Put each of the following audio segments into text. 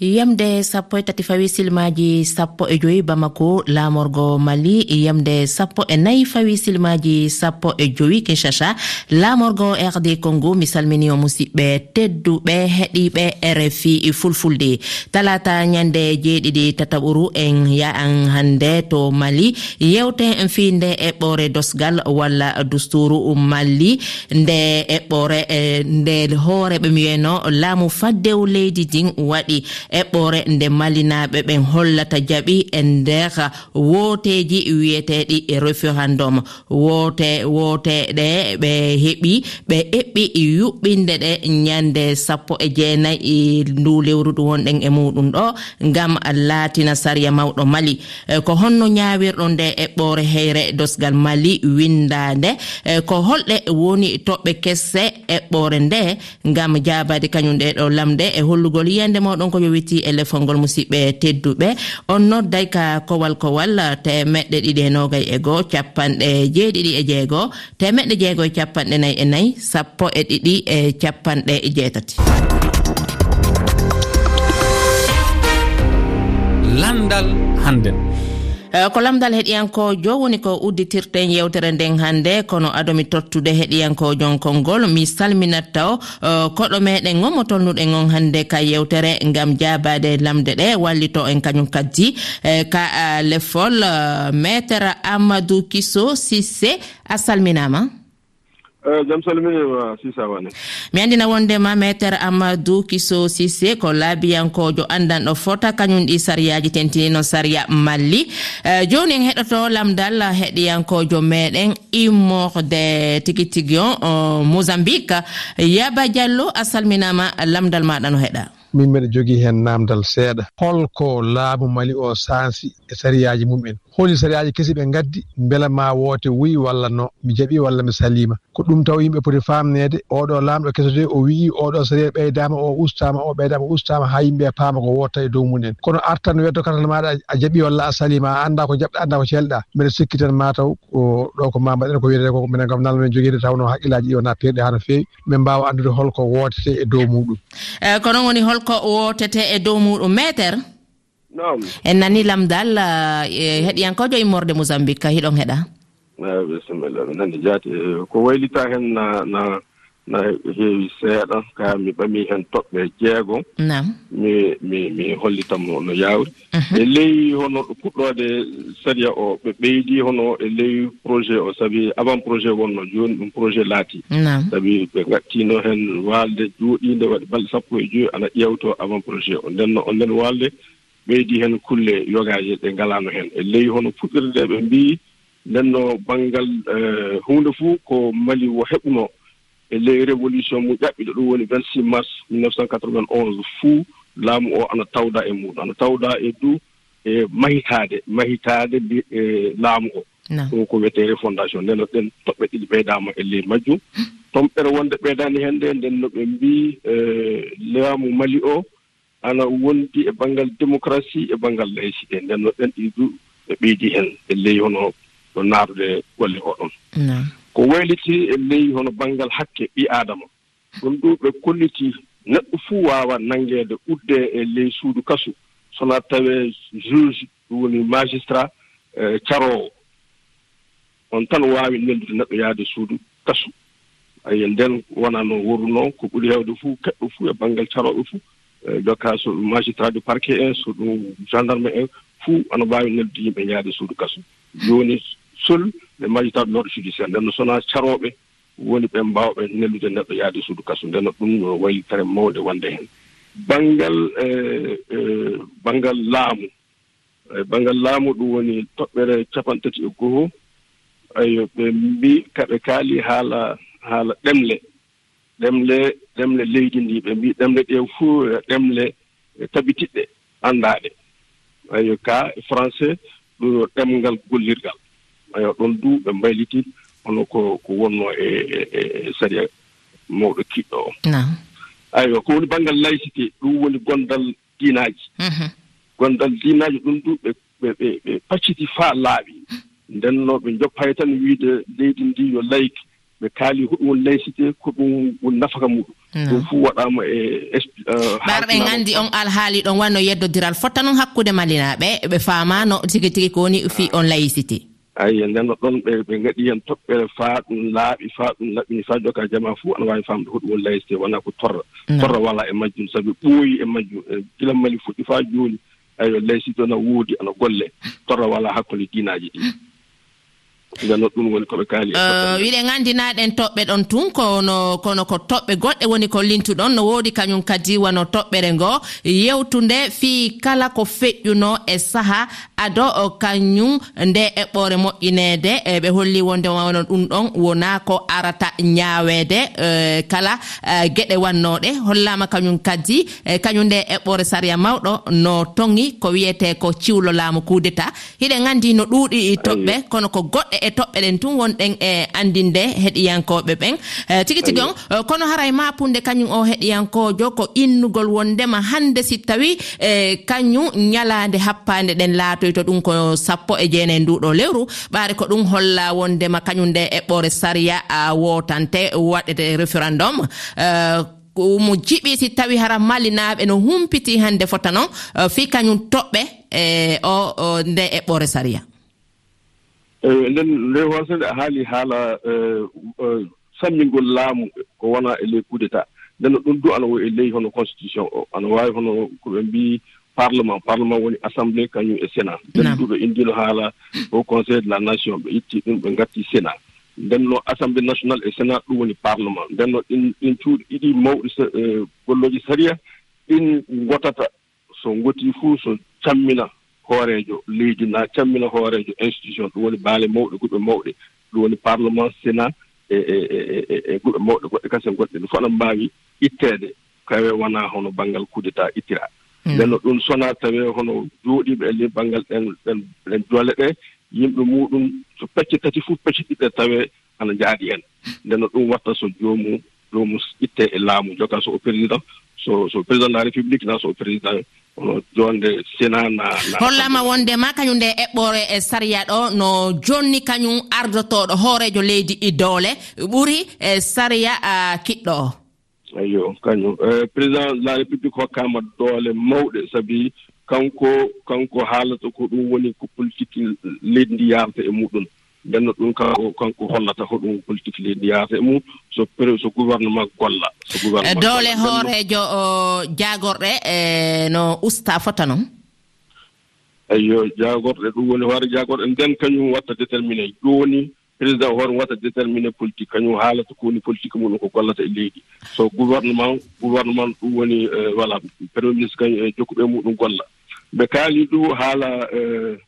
yamde sappo e tati fawi silmaji sappo e joyi bamako lamorgo mali. Yamde sappo e nayi fawi silmaji sappo e joyi kinshasa. Lamorgo rd congo mi salmini o musidɓe tedduɓe heɗiɓe rfi fulfulde. Talata ñande jeeɗiɗi tataɓuru en ya'an hande to mali. Yewte en fi nde eɓɓore dosgal walla dusturu mali. Nde eɓɓore e nde hooreɓe mi wiyeno laamu faddew leydi din waɗi. eɓɓore nde malinaɓe ɓen hollata jaɓi e nder wooteji wiyeteɗi e référendum woote woteɗe ɓe heɓi ɓe eɓɓi yuɓɓinde ɗe ñande sappo e jeenayi e ndu lewru ɗum wonɗen e muɗum ɗo ngam laatina sariya mawɗo mali. E ko honno ñawirɗo nde eɓɓore heyre dosgal mali windande ko holɗe woni toɓɓe kesse eɓɓore nde ngam jabade kañum ɗe ɗo lamde e hollugol yiyande moɗon ko yowi rewiti e lefol ngol musidɓe tedduɓe. On nodday ka kowal kowal temeɗɗe ɗiɗi e nogay e goo capanɗe jeeɗiɗi e jeegoo temeɗɗe jeego e capanɗe nayyi e nayyi sappo e ɗiɗi e capanɗe e jeetati. Landal hannden Eh, ko lamdal heɗiyankojo woni ko udditirten yewtere nden hannde kono adomi tottude heɗiyankojon konngol mi salminat taw eh, koɗo meɗen on mo tolnuɗen on hannde ka yewtere ngam jabade lamde ɗe wallito en kañum kadi eh, ka lefol maître amadou kiso sisse a salminama jam salminima sisawane mi andina wondema maître amadou kiso sise ko laabiyankojo andanɗo fota kañum ɗi sariyaji tentinino saria malli. Eh, Joni en heɗoto lamdal heɗiyankojo meɗen immorde tigui tigui on mozambique. Yaba diallo a salminama lamdal maɗa no heɗa. Min mbeɗa jogii heen naamdal seeɗa. Holko laamu mali o sansi e sariyaaji mum en holi sariyaji kesi ɓe gaddi beela ma woote wuyi walla no mi jaɓi walla mi salima ko ɗum taw yimɓe poti famnede oɗo laamɗo kesode o wii oɗo sariya ɓeydama o ustama o ɓeydama ustama ha yimɓe e paama ko wotta e dow mumen kono artan weddo katal maɗa a jaɓi walla a salima a anda ko jaɓɗa anda ko celɗa mbeɗa sikki tan mataw ko ɗo ko ma mbaɗen ko wiyete ko minen kam nalmen joguide tawno haqqillaji ɗi wona perɗe ha no fewi min mbawa andude holko wootete e dow muɗum eh, kono woni holko wotete e dow muɗum métere nam en nani lamdal eh, eh, heɗiyankojo e immorde mousambique hiɗon heɗa? Bisimilla mi nani jaati. Ko waylita hen na na na heewi seeɗa ka mi ɓami hen toɓɓe jeegom mi mi mi hollitamo no yawri mhm. e ley hono ɗo puɗɗode saria o ɓe ɓeydi hono e ley projet o. Sabi avant projet wonno joni ɗum projet laati. Nam sabi ɓe gattino hen walde juuɗiinde waɗi balɗe sappo e joyi ana ƴewto avant projet o. Ndenno on nden walde ɓeydi heen kulle yogaaje ɗe ngalaano heen e ley hono puɗɗirde ɓe mbii ndenno banngal eh, huunde fuu ko mali wo heɓunoo e ley révolution mu ƴaɓɓiɗo ɗum woni 26 mars 1991 fuu laamu o ana tawda e muɗum. Ana tawda e du e mahitaade mahitaade e laamu o. Ɗum ko wiyetee refondation. Ndeno ɗen toɓɓe ɗiɗi ɓeydaama e ley majjum. Tomɓere wonde ɓeydaani heen nde nden no ɓe mbii eh, laamu mali o ana wondi e banngal démocratie e banngal laïcité. Nden no ɗen ɗi du ɓe ɓeydi heen e ley hono ɗo naatude golle oɗon ko wayliti e ley hono banngal hakke ɓi adama ɗum ɗu ɓe kolliti neɗɗo fuu waawa nanngeede udde e ley suudu kasu. Sona tawee juge ɗum woni magistrat e caroowo on tan waawi neldude neɗɗo yahde suudu kasu. Ayi nden wona no worunoo ko ɓuri heewde fuu keɗɗo fuu e banngal carooɓe fuu Eh, donc so ɗum magistrat du parquet en so ɗum gendarme en fuu ana mbaawi neldude yimɓe ñaade suudu kaso. Joni sol ɓe magistrat de l'ordre judiciaire nden no sona caroɓe woni ɓe mbawɓe nellude neɗɗo yaade suudu kaso. Nden no ɗum no waylitere mawde wonde heen banngal e, e, banggal laamu. E, banggal laamu ɗum woni toɓɓere capan tati e goho. Ayo ɓe mbi kaɓe kaali haala haala ɗemle. ɗemle ɗemle leydi ndi ɓe mbi ɗemle ɗe fuu ɗemle tabitiɗɗe anndaaɗe ayo ka français ɗo yo ɗemngal gollirgal. Ayo ɗon du ɓe mbayliti hono ko ko wonno e, e, e, e saria mawɗo kiɗɗo o. Ayo ko woni banngal laysité ɗum woni gondal diinaaji. Mhm. Gondal diinaaji ɗum du ɓe ɓe ɓe pacciti faa laaɓi. Ndenno ɓe joppaye tan wiide leydi ndi yo layki. ɓe kaali hoɗum woni laysité ko ɗum woni nafaka muɗum. Hmm. Ɗum fuu waɗama e ɓar ɓe gandi on alhaali ɗon wanno yeddodiral fotta noon hakkude malinaɓe ɓe famano tigi tigi ko woni fi on laysité ayi e ndenno ɗon ɓe ɓe gaɗi hen toɓɓere faa ɗum laaɓi faa ɗum laɓɓini faa joka e jama fuu ana waawi famde hoɗum woni laysité wona ko torra hmm. torra wala e majjum. Sabu ɓooyi e majjum e gila mali fuɗɗi faa jooni. Ayo laysité ana woodi ana golle. Torra wala hakkude diinaji ɗi. nden ɗum woni koɓe kaali e euh, wiɗen anndinaɗen toɓɓe. ɗon tun kono kono ko toɓɓe goɗɗe woni ko lintuɗon no woodi kañum kadi wano toɓɓere ngo. Yewtunde fii kala ko feƴƴuno e saha ado kañum nde eɓɓore moƴƴineede e ɓe holli wonde wano ɗum ɗon wona ko arata ñaaweede e, kala geɗe wannoɗe hollama kañum kadi kañum nde eɓɓore saria mawɗo no toŋi ko wiyete ko ciwlo laamu kudeta hiɗen anndi no ɗuuɗi toɓɓe kono ko goɗɗe e toɓɓe ɗen tun wonɗen e andinde heɗiyankoɓe ɓen. Eh, tigi tigi on eh, kono haray mapunde kañum o heɗiyankojo ko innugol wondema hande si tawi e kañum ñalade happande ɗen laatoy to ɗum ko sappo e jeenayi e nduɗo lewru. Ɓaade ko ɗum holla wondema kañum nde eɓɓore saria wotante waɗete référendum. Mo jiɓi si tawi hara malinaɓe no humpiti hande fota noon fi kañum toɓɓe e o nde eɓɓore saria eyi nden nde wasede a haali haala eh, eh, sammingol laamu ko wona e ley coup d' état nden ɗum du ana wo e ley hono constitution o. Ana waawi hono ko ɓe mbi parlement. Parlement woni assemblé kañum e sénat. Nden du ɓe indino haala au conseil de la nation. Ɓe itti ɗum ɓe ngatti sénat. Ndenno assemblé national e sénat ɗum woni parlement. Ndenno ɗin ɗin cuuɗi ɗiɗi mawɗi golloji saria ɗin ngotata. So ngotii fuu so cammina hoorejo leydi na cammina hoorejo institution ɗum woni baale mawɗe guɓe mawɗe. Ɗum woni parlement sénat e e, e, e, e guɓe mawɗe goɗɗe kasen goɗɗe. Ɗum fof no mbaawi itteede kawe wona hono baŋngal kudeta ittira. Mm. Ndenno ɗum sona tawi hono jooɗiiɓe e ley baŋngal ɗen ɗen ɗen doole ɗe. Yimɓe muɗum so pecce tati fof pecce ɗiɗɗe tawe ana njaaɗi en. Ndenno ɗum watta so joomum joomum itte e laamu joka so o président so so président de la république na so o président jonde sina na hollama wondema kañum nde eɓɓore e sariya ɗo no jonni kañum ardotoɗo hoorejo leydi idole ɓuri e sariya kiɗɗo. O eyo kañum e, président de la république hokkama doole mawɗe sabi kanko kanko haalata ko ɗum woni ko politique leydi ndi yarata e muɗum. ndenno ɗum kanko kanko hollata hoɗum politique leydi yahata e mum so so gouvernement golla so gouvernement eh, doole hoorejo jaagorɗe e no usta fota noon eyo jaagorɗe ɗum woni hoore jaagorɗe. Nden kañum watta déterminé ɗum président hoore watta déterminé politique. Kañum haalata ko woni politique muɗum ko gollata e leydi. So gouvernement gouvernement ɗum woni e, voilà premier ministre kañum e jokkuɓe muɗum golla. Ɓe kaali ɗum haala e,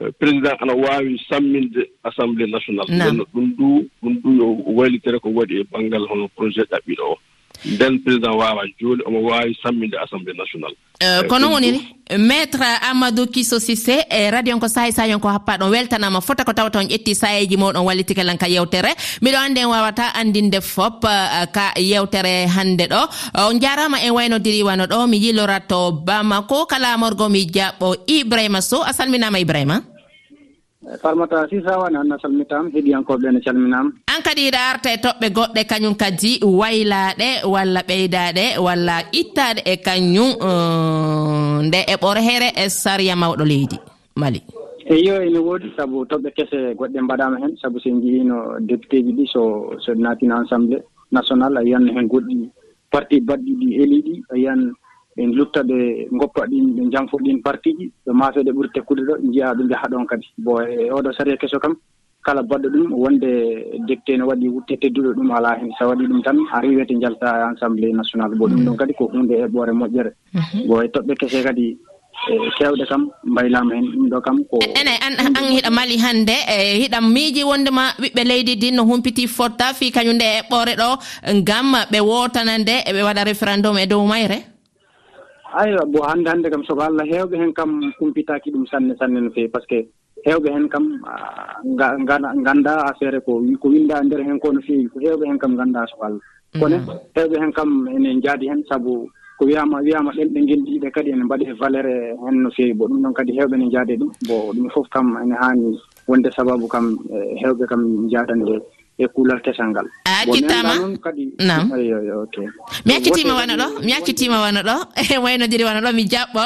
Eh, président ana waawi samminde assemblée national ɗum ɗum du ɗum du yo waylitere ko waɗi e banngal hono projet ɗaɓɓiɗo o. nden président waawa jooni omo waawi samminde assemblée national euh, eh, kono woni maître amadou kiso sisé e radio on ko sahay sahi ko happa ɗon weltanama fota ko tawa ton ƴetti sayeji moɗon wallitikelan ka yewtere. Mbiɗo andi en wawata andinde fop euh, ka yewtere hande ɗo. On jarama en waynodiri wano ɗo mi yillorat bamako kala morgo mi jaɓɓo ibrahima sow a salminama ibrahima. farmata sisawani anna salmitama heɗiyankoɓe ne calminama an kadi iɗa arta e toɓɓe goɗɗe kañum kadi waylaɗe walla ɓeydaɗe walla ittaɗe e kañum euh, nde e ɓorhere e sariya mawɗo leydi mali. Eyo ene woodi sabu toɓɓe kese goɗɗe mbaɗama hen sabu sen jiino député ji ɗi so so natino assemblé national a yiyan hen goɗɗi parti baɗɗi ɗi heeli ɗi a yiyan en lutta ɓe goppa ɗin ɓe janfo ɗin partie ji ɓe maase ɓuri tekkude ɗo jiiya ɗo jaaha ɗon kadi. Bon e oɗo saaria keso kam kala baɗɗo ɗum wonde député ne waɗi wutte tedduɗo ɗum ala hen sa waɗi ɗum tan a riwete jalta e national bo ɗum ɗon mm. kadi ko hunde heɓɓore moƴƴere. Mhm. Bon e toɓɓe kese kadi e kewɗe kam mbaylama hen ɗum ɗo kam ko e, ene an an hiɗa mali hannde e hiɗa miiji wondema ɓiɓɓe leydi din no humpiti fotta fi kañum nde e ɗo ngam ɓe wotanande eɓe waɗa référendum e dow mayre. aywa bo hannde hannde kam soko allah heewɓe heen kam kumpitaaki ɗum sanne sanne no feewi. Par ce que heewɓe heen kam ngannda affaire ko ko winnda e ndeer heen ko no feewi. Ko heewɓe heen kam ngannda soko allah. Mm-hmm. Kono heewɓe heen kam ene njaadi heen sabu ko wiyama wiyama ɗen ɓe gendiɗe kadi ene mbaɗi e valére hen no feewi. Bo ɗum ɗon kadi hewɓe ne jaade ɗum. Bo ɗum fof kam ene haani wonde sababu kam e hewɓe kam jaadande e kuulal kesal ngal. A accittama? nam. Mi accitima wano ɗo mi accitima wano ɗo. E waynodiri wano ɗo mi jaɓɓo.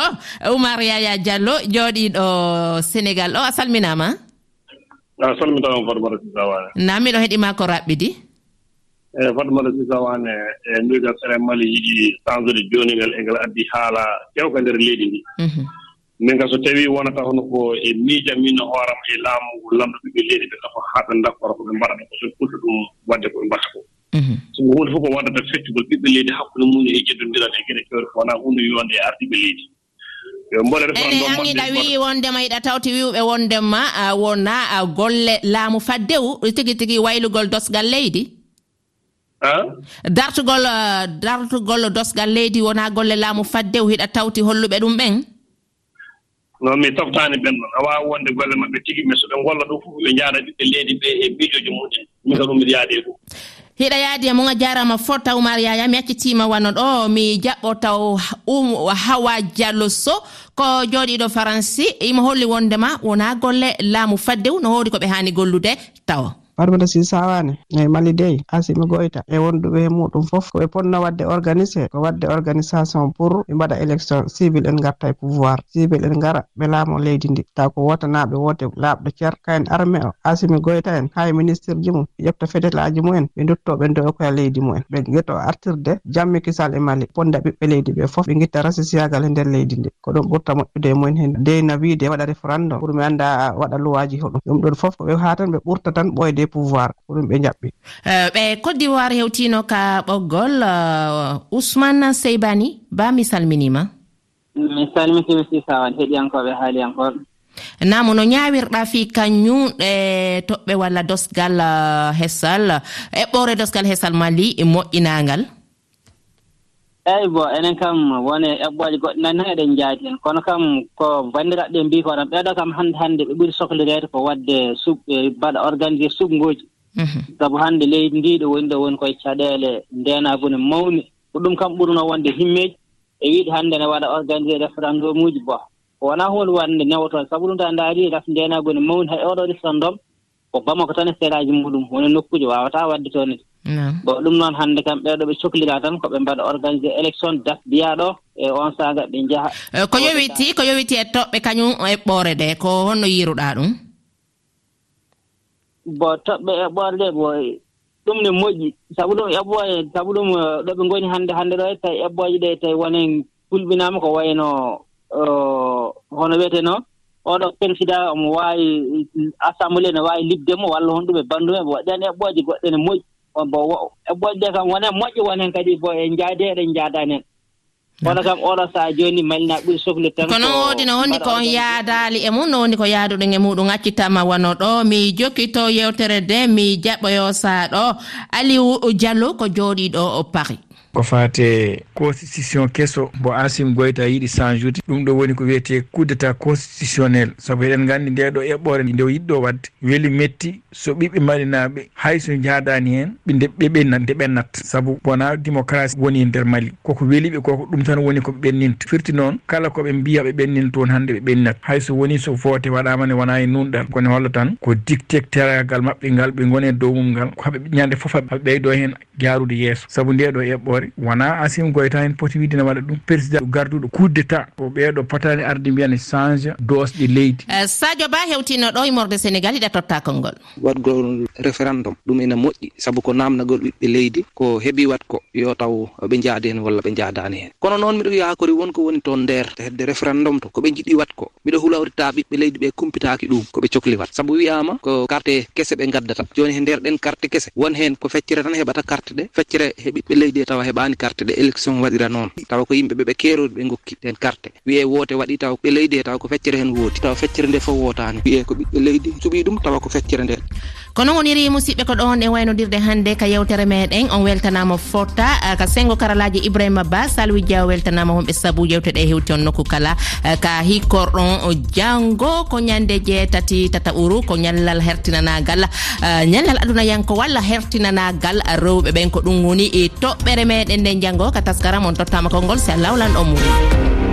Oumar yaya diallo jooɗiɗo sénégal. Ɗo a salminama? A salmitama fatmata sisawane. Nam miɗo heeɗima ko raɓɓidi. Eyi fatmata sisawane e mbigal sere mali yiɗi changede de e ngal addi haala kewka nder leydi ndi. Mhm. min ka so tawii wonata hono ko e miija min hooram e laamu ngu lamɗo ɓiɓɓe leydi ɓe ɗafa haa ɓe ndakkora ko ɓe mbaɗata ko so ɓurta ɗum waɗde ko ɓe mbatta ko. Mhm. So hunde fof ko waddata fettugol ɓiɓɓe leydi hakkunde mum e jeddondiral e geɗe kewre ko wonaa hunde wiyonde e ardiɓe leydi. Ene anniɗa wii wondema yiɗa tawti wiwɓe wondema wona golle laamu faddewu tigi tigi waylugol dosgal leydi? Dartugol dartugol dosgal leydi wona golle laamu faddewu hiɗa tawti holluɓe ɗum ɓen? noon mi toftani ɓen ɗon a wawa wonde golle maɓɓe tigi mais so ɓe golla ɗum fof ɓe jaada ɓiɓɓe leydi ɓe e miijoji mumen min ka ɗum mbiɗa yaade ɗum. Hiɗa yaadi e mon a jarama fort taw oumar yaya mi accitima wano ɗo. Mi jaɓɓo taw um hawa diallo so ko jooɗiɗo faransi. Imo holli wondema wona golle laamu faddew no howri koɓe hani gollude tawa. marmino si sawane eyi mali dey asimi goyta e wonduɓe e muɗum foof koɓe ponno wadde organisé ko wadde organisation pour ɓe mbaɗa élection civil en garta e pouvoir. Civil en gara ɓe laamo leydi ndi. Taw ko wotanaɓe wote laaɓɗo ceer kayen armé o asimi goyta en hay e ministre ji mum ƴefta fédéral aji mumen ɓe duttoɓe ndo koye leydi mumen. Ɓe gueto artirde jammi kisal e mali ponda ɓiɓɓe leydi ɓe foof ɓe guitta rasisiyagal e nder leydi ndi. Ko ɗum ɓurta moƴƴude e mumen hen. Deyna wiide waɗa référendum pour mi anda waɗa luwaji hoɗum. Ɗum ɗon foof koɓe ha tan ɓe ɓurta tan ɓoyde be pouvoir ko ɗum ɓe jaɓɓi. Eh, ɓe cote d'ivoire hewtino ka ɓoggol eh, ousmane seybani ba mi salminima. Mi salmitimi sisawan heɗiyankoɓe haaliyankoɓe namo no ñawirɗa fi kañumɗe toɓɓe walla dosgal eh, hessal eɓɓore dosgal hessal mali e moƴƴinangal. eyyi bon enen kam wone eɓɓoje goɗɗe nane noon eɗen jaadi hen. Kono kam ko bandiraɓe mbi ko tan ɓeeɗo kam hande hande ɓe ɓuuri sohlude ko wadde %e mbaɗa organisé :fra sukagoji mhm. saabu hande leydi ndi ɗo woni ɗo woni koye caɗele ndenaguni mawni. Ko ɗum kam ɓuurno wonde himmeji e wiide hande ne waɗa organisé référendum uji bon :fra wona hunde wande newotode saabu ɗum ta a daari raf ndenaguni mawni hay oɗo référendum :fra ko bamako tan e feeraji muɗum. Woni nokkuji wawata wadde toon e bon ɗum noon hannde kam ɓeeɗo ɓe cohlira tan ko ɓe mbaɗa organisé élection dat mbiyaɗo e on saaga ɓe njaha. Eh, ko yowiti ko yowiti e toɓɓe kañum e ɓoore nde ko honno yiruɗa ɗum? Bon toɓɓe e ɓoore nde bo ɗum ne moƴƴi. Sabu ɗum eɓɓoye sabu ɗum eh, ɗo ɓe ngoni hannde hannde ɗo e tawi eɓɓoje ɗe tawi wonen fulɓinaama ko wayno hono wiyeteenoo oɗo président omo waawi assemblé ne waawi libdemo walla hon ɗum e banndum e ɓe waɗɗani goɗɗe ne moƴƴi. bon ɓoɗde kam wona moƴƴo won hen kadi bo e jaadi eɗen jaadani hen kono kam oɗo sahaa joni malina ɓuuri sohli tan kono woodi no wondi kon yaadali e mum no wondi ko yaaduɗen e muɗum accitama wano ɗo. Mi jokkito yewtere nde mi jaɓɓoyo saha ɗo aliou diallo ko jooɗiɗo paris. ko fate constitution kesso mbo asim goyta yiiɗi chanjude ɗum ɗo woni ko wiyete coup d' état constitutionnel. Saabu eɗen gandi ndeɗo eɓɓore nde o yiɗɗo wadde weeli metti so ɓiɓɓe malinaɓe hayso jadani hen ɓe ɓeɓenna nde ɓennat saabu wona démocratie woni e nder mali. Koko weeliɓe koko ɗum tan woni koɓe ɓenninta. Firti noon kala koɓe mbiya ɓe ɓennin toon hande ɓe ɓenninat hayso woni so vote waɗamane wona e nunɗal kono holla tan ko dictecteragal mabɓe ngal ɓe gone dow mum ngal haɓe ñande foof haɓe ɓeydo hen jarude yeeso. Saabu ndeɗo eɓɓore. mari wona asim goyta hen poti wiide ne waɗa ɗum président garduɗo coup d' état ko ɓeeɗo potani arde mbiyane change dosɗe leydi. Eh, Sadio ba hewtino ɗo e imorde sénégal hiɗa totta konngol. Waɗgol référendum. Ɗum ene moƴƴi. Saabu ko namdagol ɓiɓɓe leydi ko heeɓi wat ko yo taw ɓe jaadi hen walla ɓe jaadani hen. Kono noon miɗo yakori wonko woni toon nder. Hedde référendum to koɓe jiɗi wat ko miɗo hulawrita ɓiɓɓe leydi ɓe kumpitaki ɗum koɓe cohli wat saabu wiyama ko carte kese ɓe gaddata joni he nder ɗen carte kese won hen ko feccere tan heɓata carte ɗe feccere he ɓiɓɓe leydi e tawa heɓa heɓani carte ɗe élection waɗira noon. Tawa ko yimɓeɓe ɓe keerodi ɓe gokki ɗen carte. Wiye woote waɗi taw ɓe leydi he tawa ko feccere hen wooti. Tawa feccere nde fof wotani. Wiye ko ɓiɓɓe leydi. Suɓi ɗum tawa ko feccere nden kono woniri musidɓe ko ɗon e waynodirde hannde ka yewtere meɗen. On weltanama fotta eh, ka sengo karalaji ibrahima ba salwi dia weltanama wonɓe saabu yewteɗe e hewti on nokku kala. Eh, ka hikkorɗon janggo ko ñande jeetati tataɓuru ko ñallal hertinanagal. Eh, ñallal aduna yanko walla hertinanagal. Rewɓe ɓen ko ɗum woni e toɓɓere meɗen nde janggo ka taskaram on tottama kolngol si a lawlan o muɗum.